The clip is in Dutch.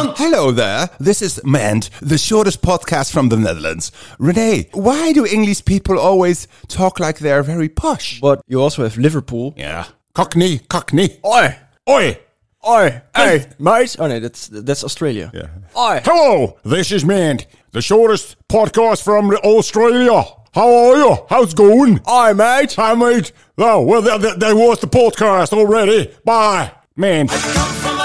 Hello there, this is Mand, the shortest podcast from the Netherlands. Renee, why do English people always talk like they're very posh? But you also have Liverpool. Yeah. Cockney, Cockney. Oi, Oi! oi, hey, mate. Oh nee, that's that's Australia. Yeah. Oi. Hello, this is Mand, the shortest podcast from Australia. How are you? How's it going? Hi, mate. Hi, mate. Oh, well, there, there, there was the podcast already. Bye, man. come from